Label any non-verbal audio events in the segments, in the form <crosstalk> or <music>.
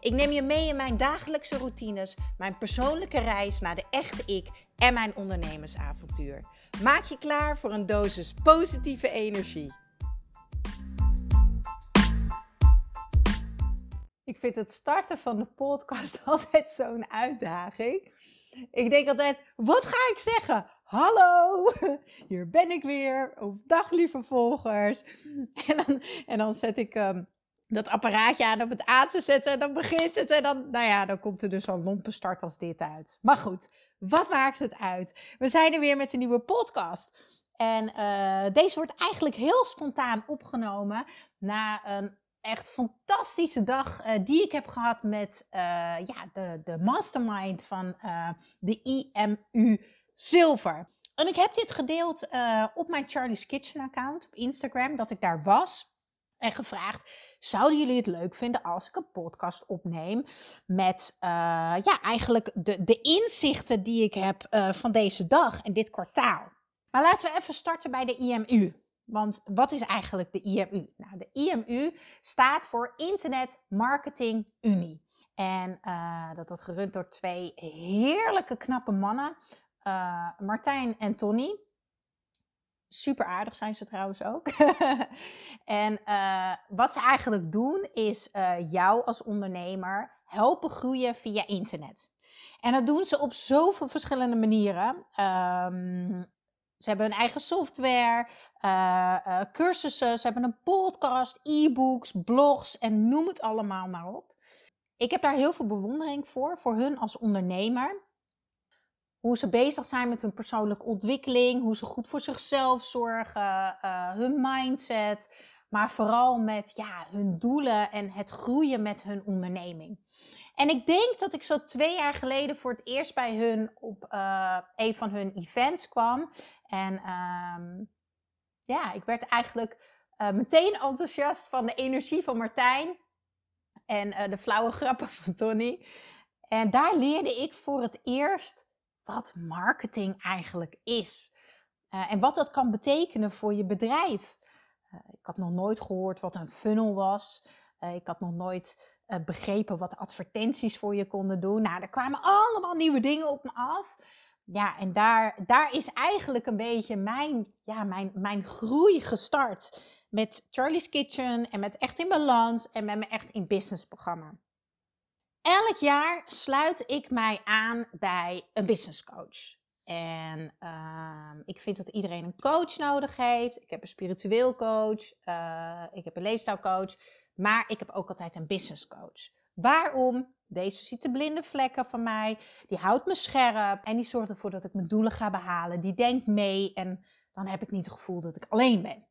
Ik neem je mee in mijn dagelijkse routines, mijn persoonlijke reis naar de echte ik en mijn ondernemersavontuur. Maak je klaar voor een dosis positieve energie. Ik vind het starten van de podcast <laughs> altijd zo'n uitdaging. Ik denk altijd, wat ga ik zeggen? Hallo, hier ben ik weer. Of dag lieve volgers. <laughs> En dan, en dan zet ik um, dat apparaatje aan om het aan te zetten. En dan begint het. En dan, nou ja, dan komt er dus al lompe start als dit uit. Maar goed, wat maakt het uit? We zijn er weer met een nieuwe podcast. En uh, deze wordt eigenlijk heel spontaan opgenomen na een echt fantastische dag uh, die ik heb gehad met uh, ja, de, de mastermind van de IMU Zilver. En ik heb dit gedeeld op mijn Charlie's Kitchen account op Instagram, dat ik daar was en gevraagd: zouden jullie het leuk vinden als ik een podcast opneem met uh, ja, eigenlijk de, de inzichten die ik heb uh, van deze dag en dit kwartaal? Maar laten we even starten bij de IMU. Want wat is eigenlijk de IMU? Nou, de IMU staat voor Internet Marketing Unie. En uh, dat wordt gerund door twee heerlijke knappe mannen, Martijn en Tony. Super aardig zijn ze trouwens ook. <laughs> en uh, wat ze eigenlijk doen is uh, jou als ondernemer helpen groeien via internet. En dat doen ze op zoveel verschillende manieren. Um, ze hebben een eigen software, uh, cursussen, ze hebben een podcast, e-books, blogs en noem het allemaal maar op. Ik heb daar heel veel bewondering voor, voor hun als ondernemer hoe ze bezig zijn met hun persoonlijke ontwikkeling, hoe ze goed voor zichzelf zorgen, uh, hun mindset, maar vooral met ja, hun doelen en het groeien met hun onderneming. En ik denk dat ik zo twee jaar geleden voor het eerst bij hun op uh, een van hun events kwam. En um, ja, ik werd eigenlijk uh, meteen enthousiast van de energie van Martijn en de flauwe grappen van Tony. En daar leerde ik voor het eerst wat marketing eigenlijk is. Uh, en wat dat kan betekenen voor je bedrijf. Uh, ik had nog nooit gehoord wat een funnel was. Uh, ik had nog nooit begrepen wat advertenties voor je konden doen. Nou, er kwamen allemaal nieuwe dingen op me af. Ja, en daar, daar is eigenlijk een beetje mijn, ja, mijn, mijn groei gestart. Met Charlie's Kitchen en met Echt in Balans en met mijn Echt in Business programma. Elk jaar sluit ik mij aan bij een business coach. En uh, ik vind dat iedereen een coach nodig heeft. Ik heb een spiritueel coach, uh, ik heb een leefstijlcoach, maar ik heb ook altijd een business coach. Waarom? Deze ziet de blinde vlekken van mij, die houdt me scherp en die zorgt ervoor dat ik mijn doelen ga behalen. Die denkt mee en dan heb ik niet het gevoel dat ik alleen ben.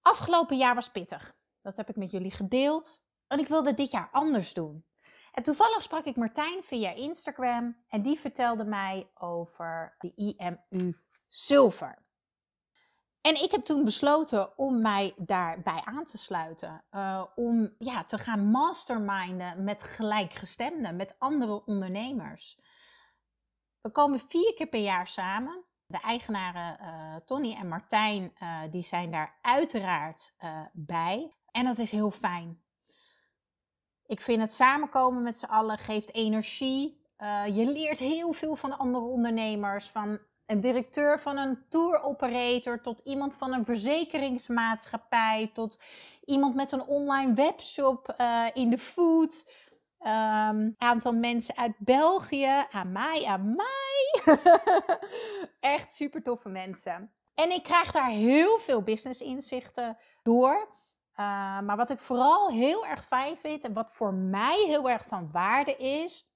Afgelopen jaar was pittig. Dat heb ik met jullie gedeeld. En ik wilde dit jaar anders doen. En toevallig sprak ik Martijn via Instagram en die vertelde mij over de IMU Silver. En ik heb toen besloten om mij daarbij aan te sluiten. Uh, om ja, te gaan masterminden met gelijkgestemden, met andere ondernemers. We komen vier keer per jaar samen. De eigenaren uh, Tony en Martijn uh, die zijn daar uiteraard bij. En dat is heel fijn. Ik vind het samenkomen met z'n allen geeft energie. Uh, je leert heel veel van andere ondernemers. Van een directeur van een tour operator tot iemand van een verzekeringsmaatschappij. Tot iemand met een online webshop uh, in de food. Um, aantal mensen uit België. Aan mij. <laughs> Echt super toffe mensen. En ik krijg daar heel veel business inzichten door. Uh, maar wat ik vooral heel erg fijn vind en wat voor mij heel erg van waarde is,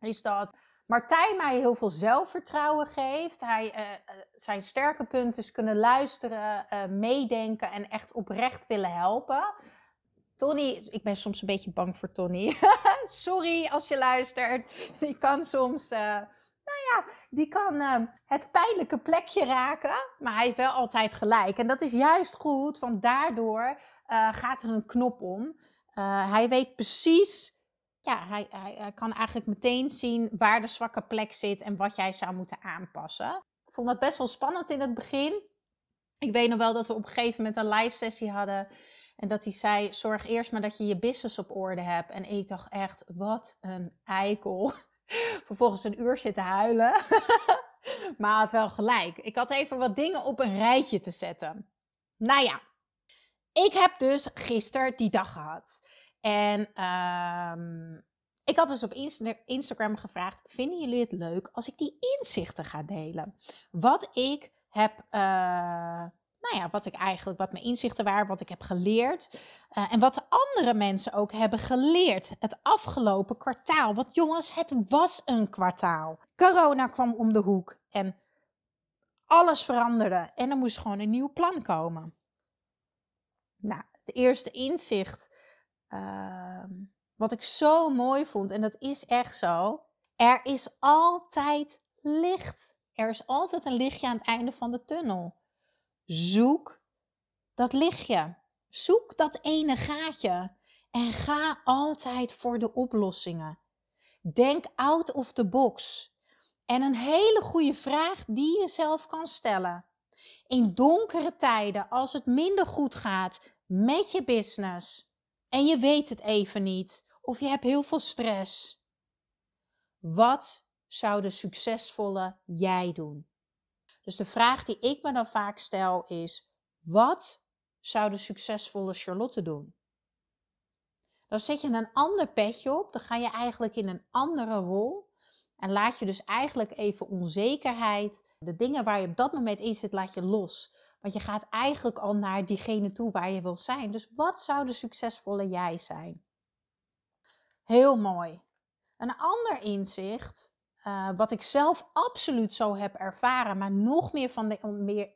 is dat Martijn mij heel veel zelfvertrouwen geeft. Hij, uh, zijn sterke punten is kunnen luisteren, meedenken en echt oprecht willen helpen. Tony, ik ben soms een beetje bang voor Tony. <laughs> Sorry als je luistert. <laughs> Die kan soms, nou ja, die kan ehm, het pijnlijke plekje raken. Maar hij heeft wel altijd gelijk. En dat is juist goed, want daardoor uh, gaat er een knop om. Uh, hij weet precies ja, hij, hij, hij, kan eigenlijk meteen zien waar de zwakke plek zit en wat jij zou moeten aanpassen. Ik vond dat best wel spannend in het begin. Ik weet nog wel dat we op een gegeven moment een live sessie hadden. En dat hij zei: Zorg eerst maar dat je je business op orde hebt. En ik dacht echt: Wat een eikel. Vervolgens een uur zitten huilen. <laughs> maar had wel gelijk. Ik had even wat dingen op een rijtje te zetten. Nou ja, ik heb dus gisteren die dag gehad. En um, ik had dus op Instagram gevraagd: Vinden jullie het leuk als ik die inzichten ga delen? Wat ik heb. Uh, nou ja, wat ik eigenlijk, wat mijn inzichten waren, wat ik heb geleerd. Uh, en wat de andere mensen ook hebben geleerd het afgelopen kwartaal. Want jongens, het was een kwartaal. Corona kwam om de hoek en alles veranderde. En er moest gewoon een nieuw plan komen. Nou, het eerste inzicht uh, wat ik zo mooi vond, en dat is echt zo. Er is altijd licht. Er is altijd een lichtje aan het einde van de tunnel. Zoek dat lichtje. Zoek dat ene gaatje. En ga altijd voor de oplossingen. Denk out of the box. En een hele goede vraag die je zelf kan stellen. In donkere tijden, als het minder goed gaat met je business en je weet het even niet, of je hebt heel veel stress. Wat zou de succesvolle jij doen? Dus de vraag die ik me dan vaak stel is: wat zou de succesvolle Charlotte doen? Dan zet je een ander petje op, dan ga je eigenlijk in een andere rol. En laat je dus eigenlijk even onzekerheid, de dingen waar je op dat moment in zit, laat je los. Want je gaat eigenlijk al naar diegene toe waar je wil zijn. Dus wat zou de succesvolle jij zijn? Heel mooi. Een ander inzicht, uh, wat ik zelf absoluut zo heb ervaren, maar nog meer van de. Meer,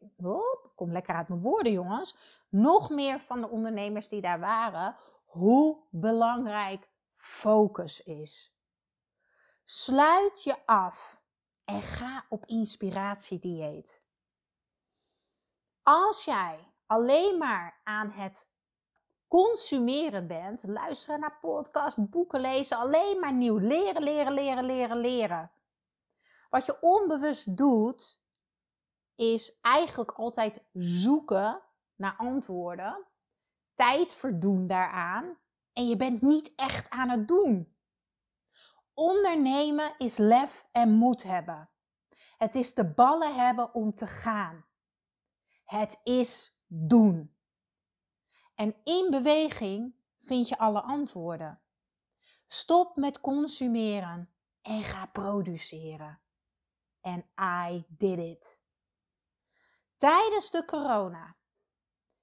kom lekker uit mijn woorden, jongens. Nog meer van de ondernemers die daar waren, hoe belangrijk focus is. Sluit je af en ga op inspiratiedieet. Als jij alleen maar aan het consumeren bent, luisteren naar podcasts, boeken lezen, alleen maar nieuw leren, leren, leren, leren, leren. Wat je onbewust doet, is eigenlijk altijd zoeken naar antwoorden, tijd verdoen daaraan en je bent niet echt aan het doen. Ondernemen is lef en moed hebben. Het is de ballen hebben om te gaan. Het is doen. En in beweging vind je alle antwoorden. Stop met consumeren en ga produceren. En I did it. Tijdens de corona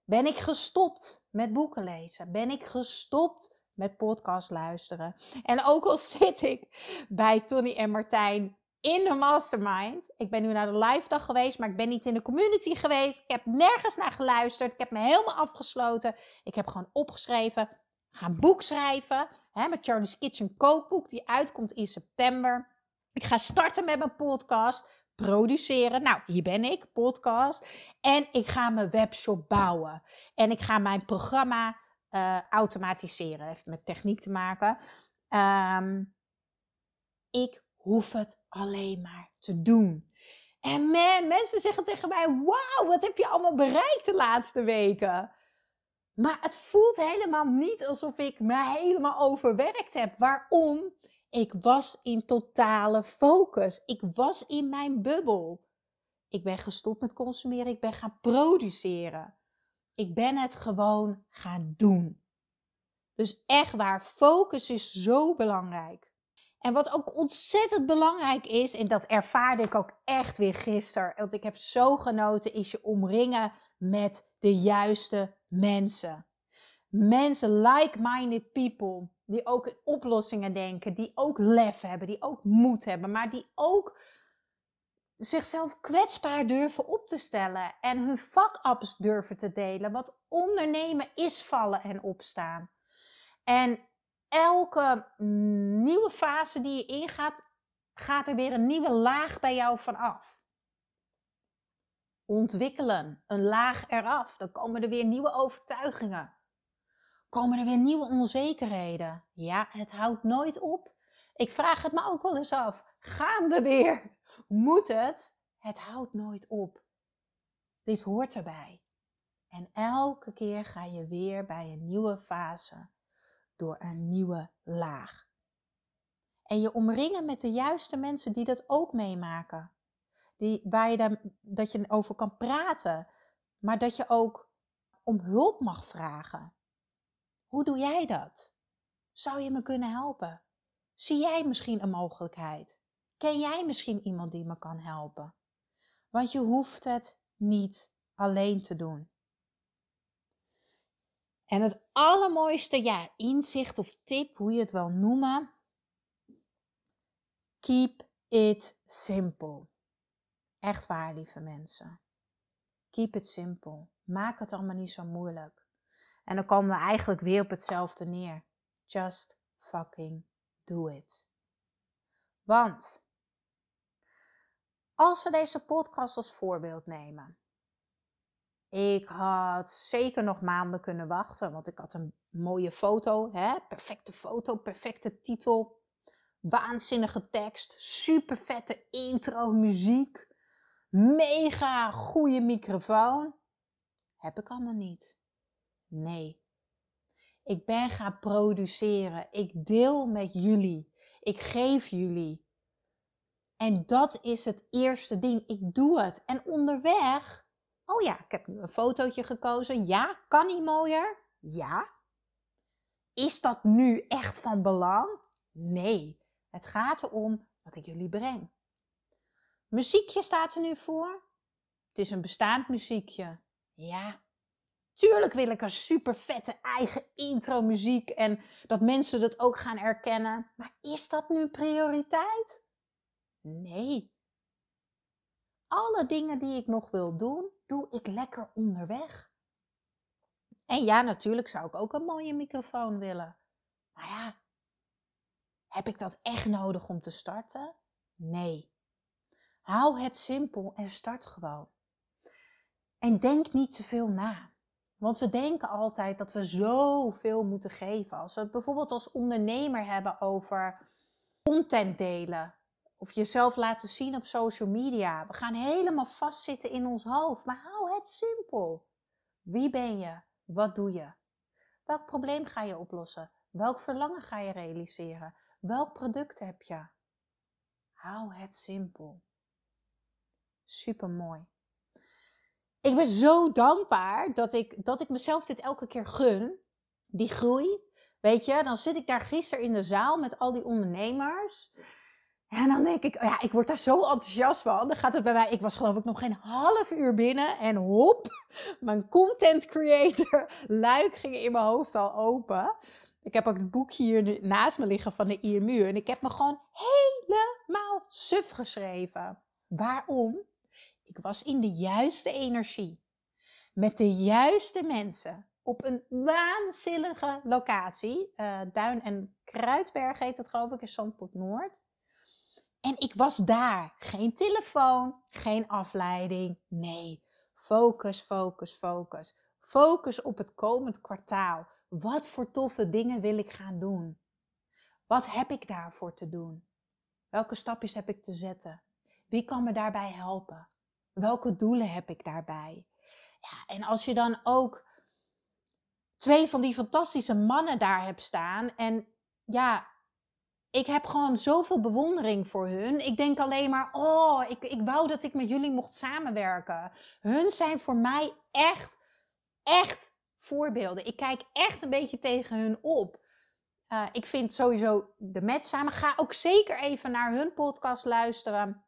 ben ik gestopt met boeken lezen. Ben ik gestopt met podcast luisteren. En ook al <laughs> zit ik bij Tony en Martijn in de mastermind. Ik ben nu naar de live dag geweest, maar ik ben niet in de community geweest. Ik heb nergens naar geluisterd. Ik heb me helemaal afgesloten. Ik heb gewoon opgeschreven. Ga boek schrijven. Hè, met Charlie's Kitchen kookboek. Die uitkomt in september. Ik ga starten met mijn podcast. Produceren. Nou, hier ben ik, podcast. En ik ga mijn webshop bouwen. En ik ga mijn programma uh, automatiseren. Heeft met techniek te maken. Um, ik hoef het alleen maar te doen. En man, mensen zeggen tegen mij: Wauw, wat heb je allemaal bereikt de laatste weken? Maar het voelt helemaal niet alsof ik me helemaal overwerkt heb. Waarom? Ik was in totale focus. Ik was in mijn bubbel. Ik ben gestopt met consumeren. Ik ben gaan produceren. Ik ben het gewoon gaan doen. Dus echt waar, focus is zo belangrijk. En wat ook ontzettend belangrijk is, en dat ervaarde ik ook echt weer gisteren, want ik heb zo genoten, is je omringen met de juiste mensen. Mensen, like-minded people, die ook in oplossingen denken, die ook lef hebben, die ook moed hebben, maar die ook zichzelf kwetsbaar durven op te stellen en hun vakaps durven te delen. Wat ondernemen is vallen en opstaan. En elke nieuwe fase die je ingaat, gaat er weer een nieuwe laag bij jou vanaf. Ontwikkelen, een laag eraf. Dan komen er weer nieuwe overtuigingen. Komen er weer nieuwe onzekerheden. Ja, het houdt nooit op. Ik vraag het me ook wel eens af. Gaan we weer? Moet het? Het houdt nooit op. Dit hoort erbij. En elke keer ga je weer bij een nieuwe fase door een nieuwe laag. En je omringen met de juiste mensen die dat ook meemaken. Die, waar je dat je over kan praten, maar dat je ook om hulp mag vragen. Hoe doe jij dat? Zou je me kunnen helpen? Zie jij misschien een mogelijkheid? Ken jij misschien iemand die me kan helpen? Want je hoeft het niet alleen te doen. En het allermooiste ja, inzicht of tip, hoe je het wel noemen. Keep it simple. Echt waar, lieve mensen. Keep it simple. Maak het allemaal niet zo moeilijk. En dan komen we eigenlijk weer op hetzelfde neer. Just fucking do it. Want als we deze podcast als voorbeeld nemen. Ik had zeker nog maanden kunnen wachten, want ik had een mooie foto, hè? perfecte foto, perfecte titel, waanzinnige tekst, super vette intro, muziek, mega goede microfoon. Heb ik allemaal niet. Nee. Ik ben gaan produceren. Ik deel met jullie. Ik geef jullie. En dat is het eerste ding. Ik doe het. En onderweg, oh ja, ik heb nu een fotootje gekozen. Ja, kan niet mooier? Ja. Is dat nu echt van belang? Nee. Het gaat erom wat ik jullie breng. Muziekje staat er nu voor. Het is een bestaand muziekje. Ja. Tuurlijk wil ik een super vette eigen intro muziek en dat mensen dat ook gaan erkennen. Maar is dat nu prioriteit? Nee. Alle dingen die ik nog wil doen, doe ik lekker onderweg. En ja, natuurlijk zou ik ook een mooie microfoon willen. Maar ja, heb ik dat echt nodig om te starten? Nee. Hou het simpel en start gewoon. En denk niet te veel na. Want we denken altijd dat we zoveel moeten geven. Als we het bijvoorbeeld als ondernemer hebben over content delen. Of jezelf laten zien op social media. We gaan helemaal vastzitten in ons hoofd. Maar hou het simpel. Wie ben je? Wat doe je? Welk probleem ga je oplossen? Welk verlangen ga je realiseren? Welk product heb je? Hou het simpel. Super mooi. Ik ben zo dankbaar dat ik, dat ik mezelf dit elke keer gun. Die groei. Weet je, dan zit ik daar gisteren in de zaal met al die ondernemers. En dan denk ik, ja, ik word daar zo enthousiast van. Dan gaat het bij mij, ik was geloof ik nog geen half uur binnen. En hop, mijn content creator <laughs> luik ging in mijn hoofd al open. Ik heb ook het boekje hier naast me liggen van de IMU. En ik heb me gewoon helemaal suf geschreven. Waarom? Ik was in de juiste energie. Met de juiste mensen. Op een waanzinnige locatie. Uh, Duin en Kruidberg heet dat geloof ik in Zandpoort Noord. En ik was daar. Geen telefoon, geen afleiding. Nee, focus, focus, focus. Focus op het komend kwartaal. Wat voor toffe dingen wil ik gaan doen? Wat heb ik daarvoor te doen? Welke stapjes heb ik te zetten? Wie kan me daarbij helpen? Welke doelen heb ik daarbij? Ja, en als je dan ook twee van die fantastische mannen daar hebt staan en ja, ik heb gewoon zoveel bewondering voor hun. Ik denk alleen maar, oh, ik, ik wou dat ik met jullie mocht samenwerken. Hun zijn voor mij echt, echt voorbeelden. Ik kijk echt een beetje tegen hun op. Uh, ik vind sowieso de met samen. Ga ook zeker even naar hun podcast luisteren.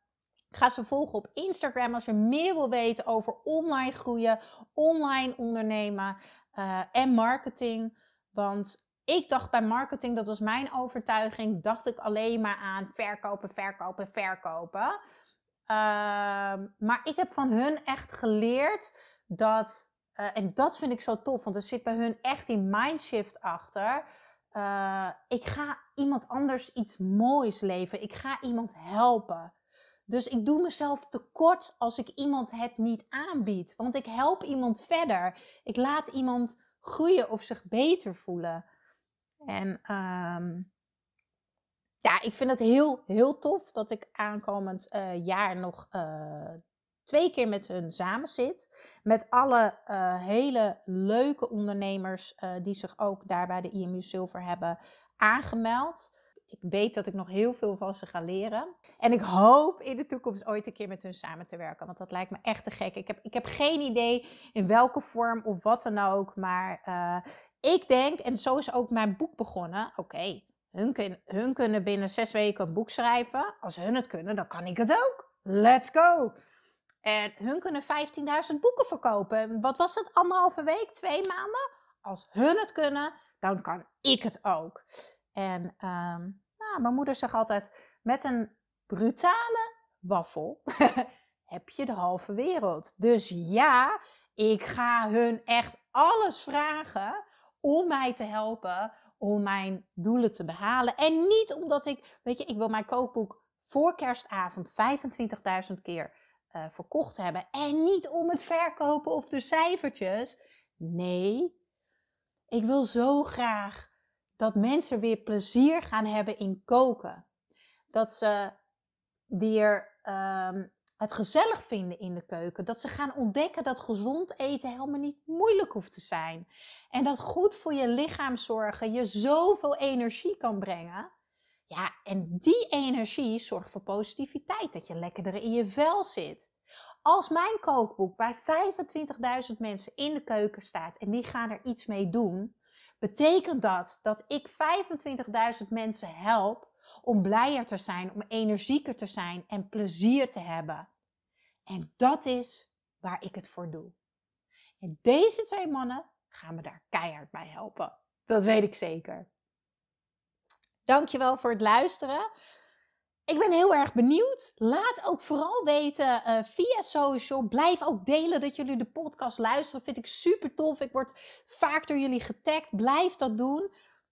Ga ze volgen op Instagram als je meer wil weten over online groeien, online ondernemen uh, en marketing. Want ik dacht bij marketing, dat was mijn overtuiging, dacht ik alleen maar aan verkopen, verkopen, verkopen. Uh, maar ik heb van hun echt geleerd dat, uh, en dat vind ik zo tof, want er zit bij hun echt die mindshift achter. eh, ik ga iemand anders iets moois leven. Ik ga iemand helpen. Dus ik doe mezelf tekort als ik iemand het niet aanbied. Want ik help iemand verder. Ik laat iemand groeien of zich beter voelen. En um, ja, ik vind het heel, heel tof dat ik aankomend uh, jaar nog uh, twee keer met hun samen zit. Met alle uh, hele leuke ondernemers die zich ook daar bij de IMU Silver hebben aangemeld ik weet dat ik nog heel veel van ze ga leren. En ik hoop in de toekomst ooit een keer met hun samen te werken. Want dat lijkt me echt te gek. Ik heb, ik heb geen idee in welke vorm of wat dan ook. Maar uh, ik denk, en zo is ook mijn boek begonnen. Oké, hun, hun kunnen binnen zes weken een boek schrijven. Als hun het kunnen, dan kan ik het ook. Let's go! En hun kunnen 15.000 boeken verkopen. Wat was het? Anderhalve week? Twee maanden? Als hun het kunnen, dan kan ik het ook. En um, nou, mijn moeder zegt altijd: met een brutale waffel <laughs> heb je de halve wereld. Dus ja, ik ga hun echt alles vragen om mij te helpen om mijn doelen te behalen. En niet omdat ik, weet je, ik wil mijn kookboek voor kerstavond 25.000 keer uh, verkocht hebben. En niet om het verkopen of de cijfertjes. Nee, ik wil zo graag dat mensen weer plezier gaan hebben in koken. Dat ze weer um, het gezellig vinden in de keuken. Dat ze gaan ontdekken dat gezond eten helemaal niet moeilijk hoeft te zijn. En dat goed voor je lichaam zorgen je zoveel energie kan brengen. Ja, en die energie zorgt voor positiviteit. Dat je lekkerder in je vel zit. Als mijn kookboek bij 25.000 mensen in de keuken staat en die gaan er iets mee doen, betekent dat dat ik 25.000 mensen help om blijer te zijn, om energieker te zijn en plezier te hebben. En dat is waar ik het voor doe. En deze twee mannen gaan me daar keihard bij helpen. Dat weet ik zeker. Dankjewel voor het luisteren. Ik ben heel erg benieuwd. Laat ook vooral weten uh, via social. Blijf ook delen dat jullie de podcast luisteren. Vind ik super tof. Ik word vaak door jullie getagd. Blijf dat doen.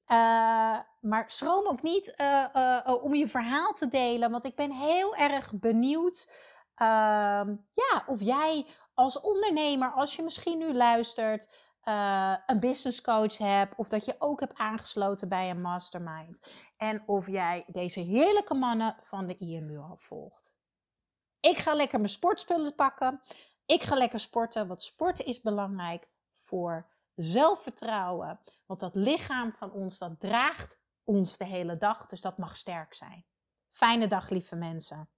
Uh, maar schroom ook niet uh, om je verhaal te delen. Want ik ben heel erg benieuwd ehm, ja, of jij als ondernemer, als je misschien nu luistert, uh, een business coach hebt of dat je ook hebt aangesloten bij een mastermind. En of jij deze heerlijke mannen van de IMU al volgt. Ik ga lekker mijn sportspullen pakken. Ik ga lekker sporten, want sporten is belangrijk voor zelfvertrouwen. Want dat lichaam van ons, dat draagt ons de hele dag, dus dat mag sterk zijn. Fijne dag, lieve mensen.